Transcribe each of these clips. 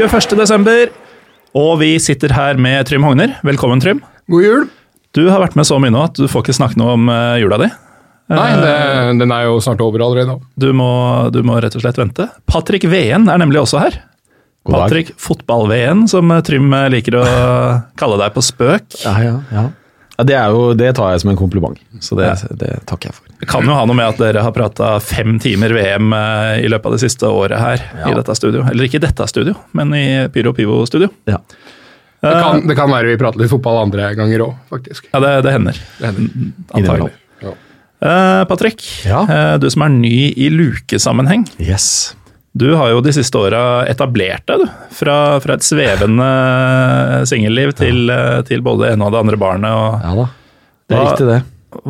21. desember, og vi sitter her med Trym Hogner. Velkommen, Trym. God jul. Du har vært med så mye nå at du får ikke snakke noe om eh, jula di. Nei, det, den er jo snart over allerede. Du må, du må rett og slett vente. Patrick Veen er nemlig også her. God dag. Patrick Fotball-Veen, som eh, Trym eh, liker å kalle deg på spøk. Ja, ja, ja. Ja det, er jo, det tar jeg som en kompliment, så det, Ja. det takker jeg for. Det kan jo ha noe med at dere har prata fem timer VM eh, i løpet av det siste året her i dette studio. Eller ikke i dette studio, men i Pyro Pivo-studio. Ja. Det kan, det kan være vi prater litt fotball andre ganger òg, faktisk. Ja, det, det hender. Det hender. Antagelig. Ja. Uh, Patrick, Ja. uh, du som er ny i lukesammenheng. Yes. Du har jo de siste åra etablert deg, du. Fra, fra et svevende singelliv til, eh, til både det ene og det andre barnet. Og Ja da. Det er Hva- riktig, det.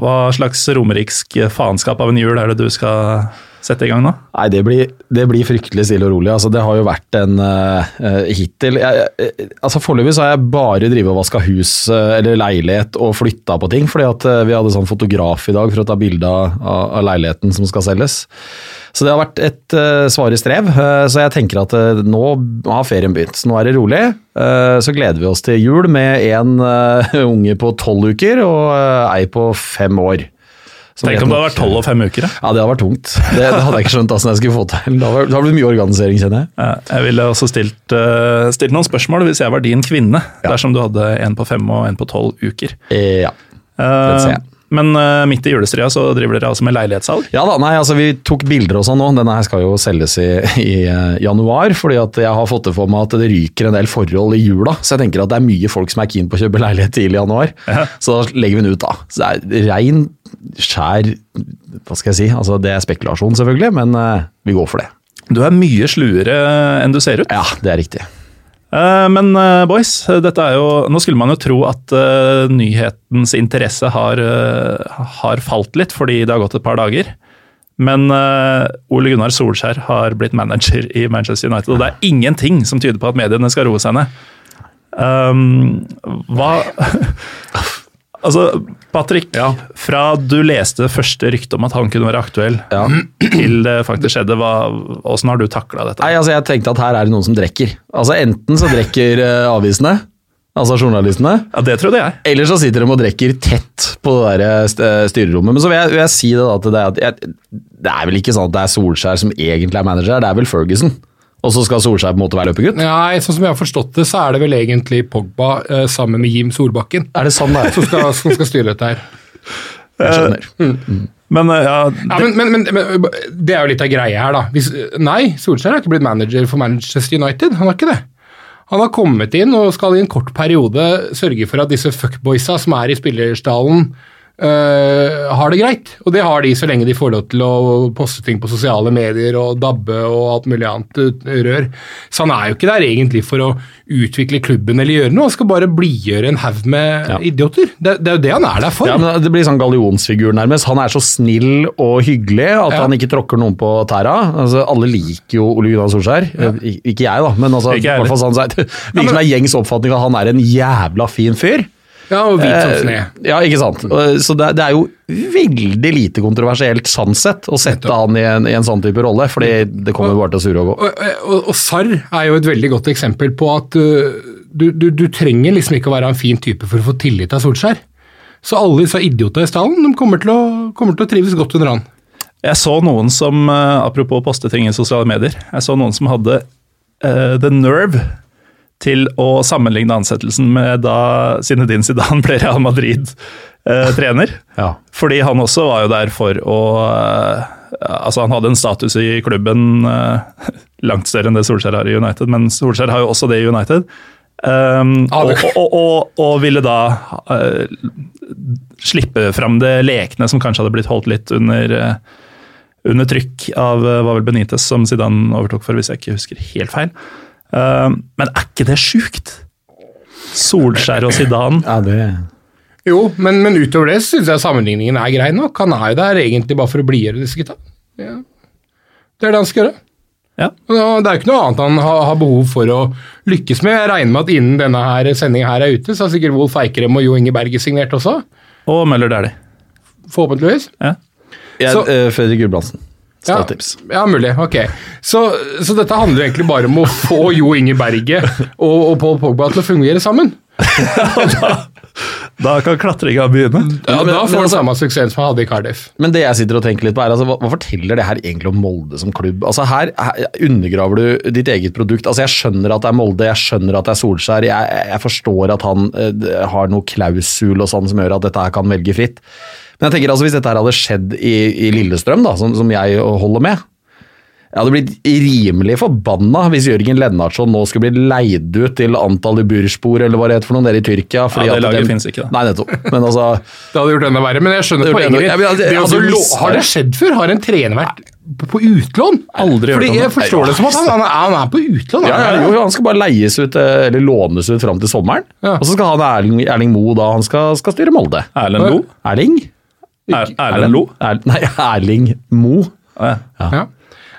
hva slags romeriksk faenskap av en jul er det du skal sette i gang nå? Nei, det blir, det blir fryktelig stille og rolig. Altså, det har jo vært en uh, hittil jeg, jeg, altså Foreløpig har jeg bare drevet og vaska hus uh, eller leilighet og flytta på ting. fordi at uh, vi hadde sånn fotograf i dag for å ta bilde av, av leiligheten som skal selges. Så det har vært et uh, svare strev. eh, så jeg tenker at eh, nå har ferien begynt. Så nå er det rolig. Eh, så gleder vi oss til jul med en eh, unge på tolv uker og eh, ei på fem år. Tenk om det hadde vært tolv og fem uker. da. ja, det hadde vært tungt. Det, det hadde jeg ikke skjønt hvordan jeg skulle få til. Det har blitt mye organisering, kjenner jeg. Ja, Jeg ville også stilt, uh, stilt noen spørsmål hvis jeg var din kvinne, Ja. dersom du hadde en på fem og en på tolv uker. Eh, ja. Eh, ser jeg. Men eh, midt i julestria så driver dere altså med leilighetssalg? ja da, nei, altså vi tok bilder og sånn nå. Denne her skal jo selges i, i eh, januar, fordi at jeg har fått det for meg at det ryker en del forhold i jula. Så jeg tenker at det er mye folk som er keen på å kjøpe leilighet tidlig i januar. Ja. Så da legger vi den ut da. Så det er rein, skjær, hva skal jeg si, altså det er spekulasjon selvfølgelig, men eh, vi går for det. Du er mye sluere enn du ser ut. Ja, det er riktig. Eh, Men eh, boys, dette er jo, nå skulle man jo tro at nyhetens interesse har, har falt litt fordi det har gått et par dager. Men Ole Gunnar Solskjær har blitt manager i Manchester United, og det er ingenting som tyder på at mediene skal roe seg ned. Um, hva Altså, Patrick, Ja. fra du leste første rykte om at han kunne være aktuell, Ja. til det faktisk skjedde, hva, hvordan har du takla dette? Nei, altså jeg tenkte at her er det noen som drikker. Altså Enten så drikker eh, avisene, altså journalistene, Ja, Det trodde jeg. eller så sitter de og drikker tett på det der eh, eh, styrerommet. Men så vil jeg, vil jeg si det da til deg at jeg, det er vel ikke sånn at det er Solskjær som egentlig er manager, det er vel Ferguson. Og så skal Solskjær på en måte være løpegutt? Nei, sånn som jeg har forstått det, så er det vel egentlig Pogba eh, sammen med Jim Solbakken Er det sånn det er? som skal, som skal styre dette her. Jeg skjønner. Men ja, det... Ja, men, men, men, men det er jo litt av greia her, da. Hvis, nei, Solskjær har ikke blitt manager for Manchester United. Han har ikke det. Han har kommet inn og skal i en kort periode sørge for at disse fuckboysa som er i spillerstallen, øh, har det greit. Og det har de så lenge de får lov til å poste ting på sosiale medier og dabbe og alt mulig annet uten rør. Så han er jo ikke der egentlig for å utvikle klubben eller gjøre noe, han skal bare blidgjøre en haug med Ja. idioter. Det, det er jo det han er der for. Ja, men Det blir sånn gallionsfigur nærmest. Han er så snill og hyggelig at Ja. han ikke tråkker noen på tæra. Altså, alle liker jo Ole Gunnar Solskjær. Eh, Ikke jeg, da, men altså, i hvert fall sånn, så det virker som det er gjengs oppfatning at han er en jævla fin fyr. Ja, og hvit som Eh, sne. Ja, ikke sant. Så det, det er jo veldig lite kontroversielt sånn sett å sette han i en, i en sånn type rolle, fordi det kommer bare til å sure og gå. Og, og, og Sarr er jo et veldig godt eksempel på at uh, du, du, du trenger liksom ikke å være en fin type for å få tillit av Solskjær. Så alle disse idiotene i stallen de kommer til, å, kommer til å trives godt under han. Jeg så noen som, eh, apropos å poste ting i sosiale medier, jeg så noen som hadde uh, the nerve til å sammenligne ansettelsen med da Zinedine Zidane ble Real Madrid-trener. Ja. Fordi han også var jo der for å eh, Altså, han hadde en status i klubben eh, langt større enn det Solskjær har i United, men Solskjær har jo også det i United. Um, og, og, og, og ville da uh, slippe fram det lekne som kanskje hadde blitt holdt litt under, uh, under trykk av eh, var vel Benitez, som Zidane overtok for, hvis jeg ikke husker helt feil. Um, men er ikke det sjukt? Solskjær og Zidane. Ja, det... Jo, men, men utover det syns jeg sammenligningen er grei nok. Han er jo der egentlig bare for å blidgjøre disse gutta. Ja. Det er det han skal gjøre. Ja. Det er jo ikke noe annet han har, har behov for å lykkes med. Jeg regner med at innen denne her sendinga her er ute, så har sikkert Wolf Eikrem og Jo Inge Berge signert også. Og Møller Dæhlie. Forhåpentligvis. Ja. Jeg, Så- eh, Fredrik Gulbrandsen. Stalltips. Ja, mulig. Ok. Så, så dette handler egentlig bare om å få Jo Inge Berget og, og Paul Pogba til å fungere sammen. Da kan klatringa begynne. Ja, men- da får han altså- samme suksessen som han hadde i Cardiff. Men det jeg sitter og tenker litt på er, altså, hva, hva forteller det her egentlig om Molde som klubb? Altså Her, her undergraver du ditt eget produkt. Altså Jeg skjønner at det er Molde, jeg skjønner at det er Solskjær, jeg, jeg forstår at han eh, har noe klausul og sånn som gjør at dette her kan velge fritt. Men jeg tenker altså hvis dette her hadde skjedd i, i Lillestrøm, da, som, som jeg holder med jeg hadde blitt rimelig forbanna hvis Jørgen Lennartson nå skulle bli leid ut til Antalya Burspor eller hva det heter for noen nede i Tyrkia. fordi det laget dem- finnes ikke, da. Nei, nettopp. Men altså Det hadde gjort enda verre, men jeg skjønner poenget ditt. Ja, altså, har det skjedd før? Har en trener vært på, utlån? Aldri Fordi. Jeg forstår det som at han, han, er, han er på utlån. Ja, ja, han. jo, han skal bare leies ut, eh, eller lånes ut fram til sommeren. Ja. Og så skal han Erling, Erling Moe da, han skal, skal styre Molde. Erlend Lo? Erling? Er, Erlend Lo? Er, nei, Erling Mo. Ja. Ja.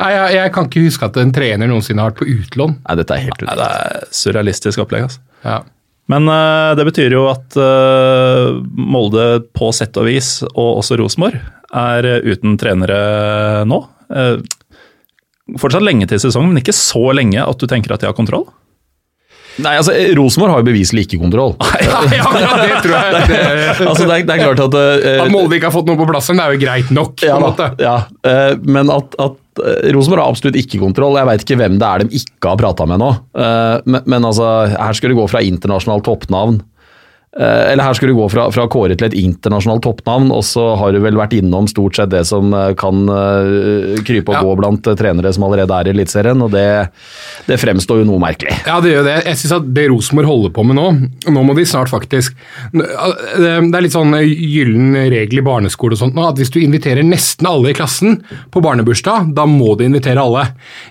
Nei, jeg, jeg kan ikke huske at en trener noensinne har vært på utlån. Nei, dette er helt Nei, det er surrealistisk opplegg. altså. Ja. Men uh, det betyr jo at uh, Molde på sett og vis, og også Rosenborg, er eh, uten trenere nå. Uh, fortsatt lenge til sesongen, men ikke så lenge at du tenker at de har kontroll. Nei, altså, Rosenborg har jo beviselig ikke kontroll. ja, det tror jeg. Det, altså, det, er, det er klart at uh, at Molde ikke har fått noe på plass, det er jo greit nok. på en ja, måte. ja, uh, men at, at eh, Rosenborg har absolutt ikke kontroll. Jeg veit ikke hvem det er de ikke har prata med nå. Eh, Men, men altså, her skal det gå fra internasjonalt toppnavn eh, Eller her skal du gå fra, fra Kåre til et internasjonalt toppnavn, og så har du vel vært innom stort sett det som eh, kan eh, krype og Ja. gå blant eh, trenere som allerede er i Eliteserien, og det, det fremstår jo noe merkelig. Ja, det gjør det. Jeg synes at det Rosenborg holder på med nå Nå må de snart faktisk Det er litt sånn gyllen regel i barneskole og sånt nå, at hvis du inviterer nesten alle i klassen på barnebursdag, da må du invitere alle.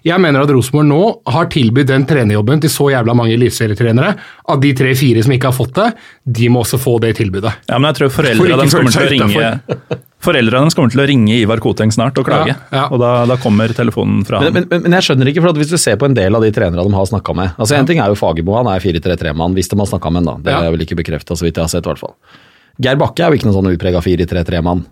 Jeg mener at Rosenborg nå har tilbudt den trenerjobben til så jævla mange eliteserietrenere at de tre-fire som ikke har fått det, de må også få det tilbudet. Ja, men jeg tror foreldrene deres kommer til å ringe Foreldrene deres kommer til å ringe Ivar Koteng snart og klage. Ja, ja. Og da, da kommer telefonen fra Men, men, men jeg skjønner ikke, for at hvis du ser på en del av de trenere de har snakka med altså En ting er jo Fagermo, han er 4-3-3-mann, hvis de har snakka med en da. Det Ja. er vel ikke bekrefta, så vidt jeg har sett. i hvert fall. Geir Bakke er jo ikke noen sånn utprega 4-3-3-mann.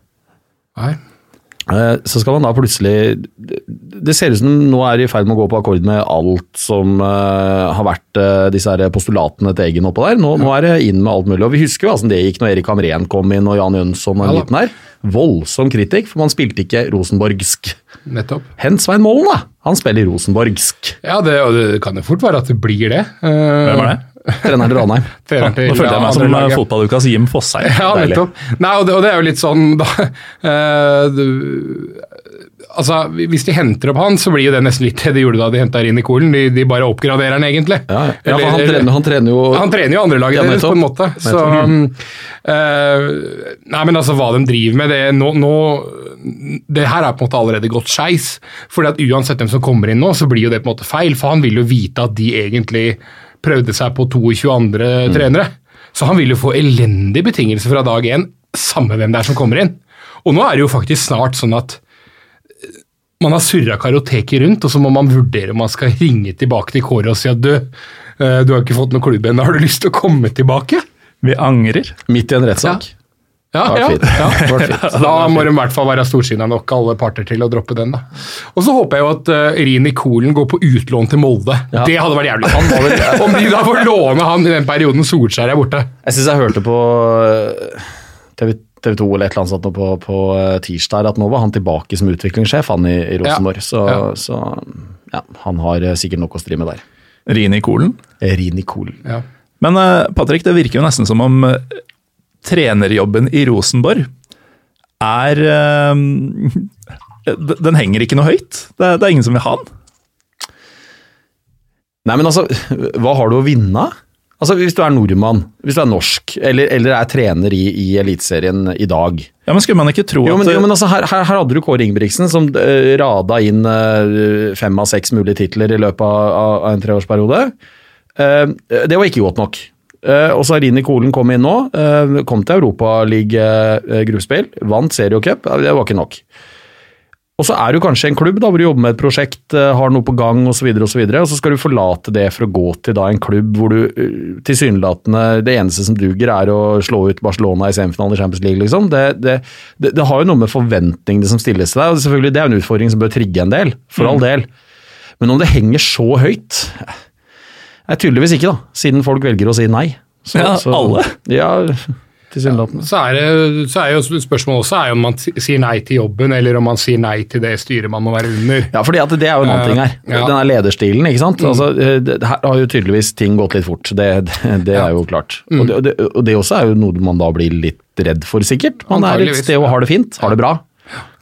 Eh, Så skal man da plutselig Det ser ut som de nå er i ferd med å gå på akkord med alt som eh, har vært eh, disse her postulatene til Eggen oppå der. Nå, nå er det inn med alt mulig. Og vi husker jo hvordan det gikk når Erik Hamren kom inn og Jan Jønsson og en Ja liten her. Voldsom kritikk, for man spilte ikke rosenborgsk. Nettopp. Hent Svein Målen, da! Han spiller rosenborgsk. Ja, det, og det kan jo fort være at det blir det. Hvem er det? Treneren til Ranheim. treneren til Nå følte jeg meg som eh, laget. fotballukas Jim Fosheim. Ja, nettopp. Nei, og det, og det er jo litt sånn da, uh, du, Altså, Hvis de henter opp han, så blir jo det nesten litt det de gjorde da de henta inn i Kolen. De, de bare oppgraderer han, egentlig. Ja, ja. ja for han Eller- trener, han trener jo han trener jo andrelaget Ja, deres, på en måte. Så um, eh, Nei, men altså, hva de driver med, det nå, nå Det her er på en måte allerede gått skeis. At uansett hvem som kommer inn nå, så blir jo det på en måte feil. For han vil jo vite at de egentlig prøvde seg på 22 andre Mm. trenere. Så han vil jo få elendige betingelser fra dag én, samme hvem det er som kommer inn. Og nå er det jo faktisk snart sånn at eh, man har surra karoteket rundt, og så må man vurdere om man skal ringe tilbake til Kåre og si at du, eh, du har ikke fått noen klubb ennå, har du lyst til å komme tilbake? Vi angrer. midt i en rettssak. Ja, Det ja, ja. Det fint. Da må de i hvert fall være storsinna nok, alle parter, til å droppe den. da. Og så håper jeg jo at uh, Rini Kolen går på utlån til Molde. Ja. Det hadde vært jævlig. Om de da får låne han i den perioden Solskjær er borte. Jeg syns jeg hørte på eh, TV, TV 2 eller et eller annet sånt på, på eh, tirsdag at nå var han tilbake som utviklingssjef han i, i Rosenborg. Så, Ja. så ja, han har eh, sikkert nok å stri med der. Rini Kolen. Rini Kolen. Ja. Men eh, Patrick, det virker jo nesten som om eh, trenerjobben i Rosenborg er eh, Den henger ikke noe høyt. Det, er- det er ingen som vil ha den. Nei, men altså, hva har du å vinne? Altså, Hvis du er nordmann, hvis du er norsk, eller, eller er trener i, i Eliteserien i dag Ja, men Skulle man ikke tro Jo, men, at jo, men altså, her, her, hadde du Kåre Ingebrigtsen som uh, rada inn uh, fem av seks mulige titler i løpet av, av, av en treårsperiode. Uh, det var ikke godt nok. Eh, og så har Rini Kolen kommet inn nå. eh, kom til Europaliga-gruppespill. vant seriocup. Det var ikke nok. Og så er du kanskje en klubb da, hvor du jobber med et prosjekt, eh, har noe på gang osv., og, så videre, og, så videre, og så skal du forlate det for å gå til da en klubb hvor du eh, tilsynelatende Det eneste som duger, er å slå ut Barcelona i semifinalen i Champions League, liksom. Det, det, det, det har jo noe med forventningene som stilles til deg, og selvfølgelig det er en utfordring som bør trigge en del, for all del. Men om det henger så høyt Nei, tydeligvis ikke, da, siden folk velger å si nei. Så, Ja, alle? Ja, tilsynelatende. Så er, det, så er jo spørsmålet også er om man sier nei til jobben, eller om man sier nei til det styret man må være under. Ja, fordi det er jo en annen ting her. Ja. Den er lederstilen, ikke sant. Altså, eh, det, her har jo tydeligvis ting gått litt fort. Det, det, det er jo klart. Og, det, og, det, og det også er jo noe man da blir litt redd for, sikkert. Man er et sted og ja. har det fint, har det bra.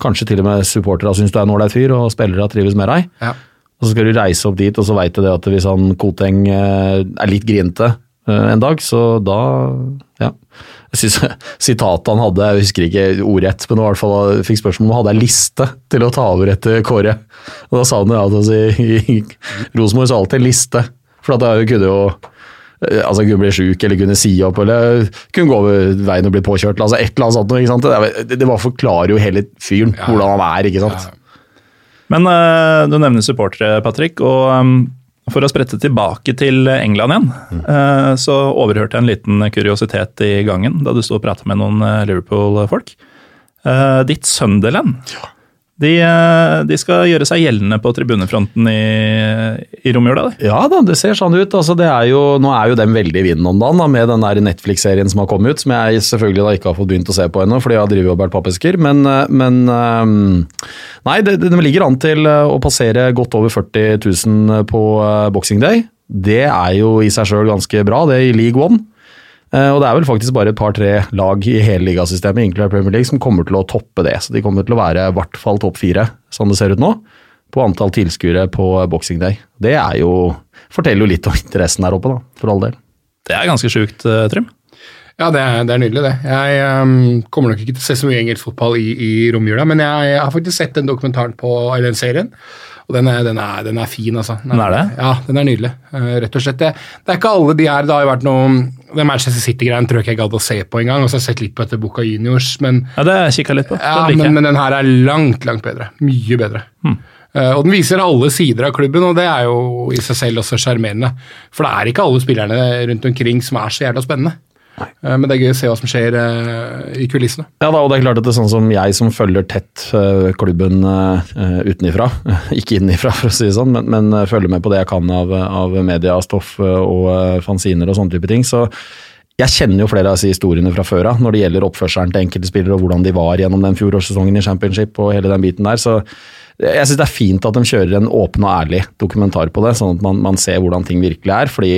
Kanskje til og med supportere syns du er en ålreit fyr, og spillere trives med deg. Ja. Og så skal du reise opp dit, og så veit du det at hvis han Koteng eh, er litt grinete eh, en dag, så da Ja. Jeg synes Sitatet han hadde, jeg husker ikke ordrett, men i hvert fall jeg fikk spørsmål om han hadde ei liste til å ta over etter Kåre. Og da sa han jo at altså, Rosenborg sa alltid liste, for at jeg kunne jo eh, Altså kunne bli sjuk eller kunne si opp eller kunne gå over veien og bli påkjørt. altså Et eller annet sånt. Ikke sant? Det, det, det bare forklarer jo hele fyren, Ja. hvordan han er. ikke sant? Men uh, du nevner supportere, Patrick. og um, For å sprette tilbake til England igjen, eh, så overhørte jeg en liten kuriositet i gangen da du sto og pratet med noen eh, Liverpool-folk. Uh, ditt Sunderland, de, eh, de skal gjøre seg gjeldende på tribunefronten i, i romjula. Ja da, det ser sånn ut. Altså, er jo, nå er jo dem veldig i vinden om dagen da, med den Netflix-serien som har kommet ut, som jeg selvfølgelig da ikke har fått begynt å se på ennå, fordi jeg har drevet og bærer pappesker. Men, eh, men eh, nei, det, det, ligger an til å passere godt over 40 000 på Boxing Day. Det er jo i seg sjøl ganske bra, det i League One. Eh, Og det er vel faktisk bare et par-tre lag i hele ligasystemet, inkludert Premier League, som kommer til å toppe det. Så de kommer til å være i hvert fall topp fire, sånn det ser ut nå, på antall tilskuere på Boxing Day. Det er jo, forteller jo litt om interessen her oppe, da, for all del. Det er ganske sjukt, eh, Trym. Ja, det er, det er nydelig, det. Jeg um, kommer nok ikke til å se så mye engelsk fotball i, i romjula, men jeg, jeg har faktisk sett den dokumentaren på eller den serien, og den er, den er, den er fin, altså. Den er det? Ja, den er nydelig, Uh, rett og slett. Det, det er ikke alle de her, det har jo vært noe Den Manchester City-greien tror jeg ikke jeg gadd å se på engang, og så har jeg sett litt på etter Boca Juniors, men Ja, Det har jeg kikka litt på. Den ja, men, men den her er langt, langt bedre. Mye bedre. Eh, og den viser alle sider av klubben, og det er jo i seg selv også sjarmerende. For det er ikke alle spillerne rundt omkring som er så jævla spennende. Eh, men det er gøy å se hva som skjer uh, i kulissene. Ja da, og det er klart at det er sånn som jeg som følger tett uh, klubben uh, utenifra, ikke innifra for å si det sånn, men, men følger med på det jeg kan av, av media, stoff og fanziner og sånne type ting. så jeg kjenner jo flere av disse historiene fra før av når det gjelder oppførselen til enkelte spillere og hvordan de var gjennom den fjorårssesongen i championship og hele den biten der. Så jeg syns det er fint at de kjører en åpen og ærlig dokumentar på det, sånn at man, man ser hvordan ting virkelig er. fordi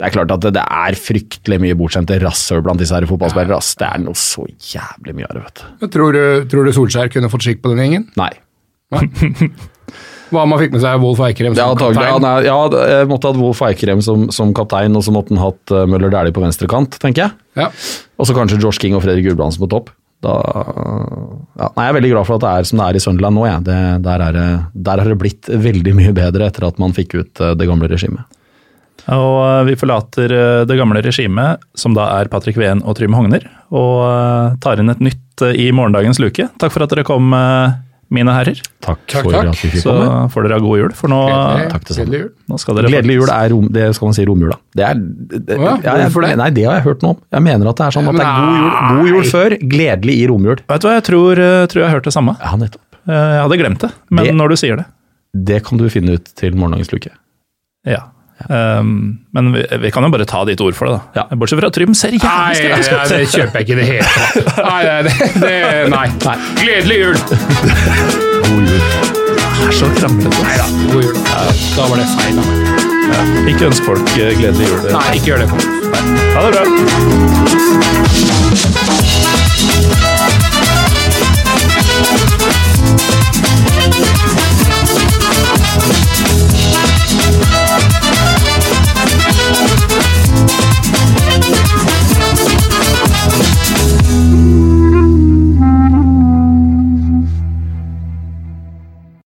det er klart at det, det er fryktelig mye bortskjemte rasshøl blant disse her fotballspillere. ass. Det er noe så jævlig mye av det, vet du. Tror du, tror du Solskjær kunne fått skikk på den gjengen? Nei. Hva om han fikk med seg Wolf Eikrem som kaptein? Ja, nei, ja, jeg måtte hatt Wolf Eikrem som, som kaptein, og så måtte han hatt uh, Møller Dæhlie på venstre kant, tenker jeg. Ja. Og så kanskje Josh King og Fredrik Gulbrandsen på topp. Da, ja, nei, jeg er veldig glad for at det er som det er i Sunderland nå. Ja. Det, der, er, der har det blitt veldig mye bedre etter at man fikk ut eh, det gamle regimet. Og eh, vi forlater eh, det gamle regimet, som da er Patrick Ween og Trym Hogner, og eh, tar inn et nytt i morgendagens luke. Takk for at dere kom, mine herrer. Takk, Takk, for takk. at vi fikk Så komme. får dere ha god jul, for nå, Gledelig- takk til samme. gledelig jul. nå skal dere Gledelig jul er rom, det skal man si romjula. Det er, det, Å ja, jeg- det? Nei, det har jeg hørt noe om. Jeg mener at det er sånn at det er god jul, god jul før, gledelig i romjul. Vet du hva, jeg tror, tror jeg har hørt det samme. Ja, nettopp. Eh, Jeg hadde glemt det, men Det- når du sier det. Det kan du finne ut til morgendagens luke. Ja. Um, men vi, vi kan jo bare ta ditt ord for det, da. Ja. Bortsett fra Trym ser jævlig skeptisk ja, ut. det kjøper jeg ikke i det hele tatt. Nei, det, det, nei. Nei. Gledelig jul! God jul. Det er så kranglete. Nei da, god jul. Da var det feil av meg. Ikke ønsk folk eh, gledelig jul. Nei, ikke gjør det. Nei. Ha det bra.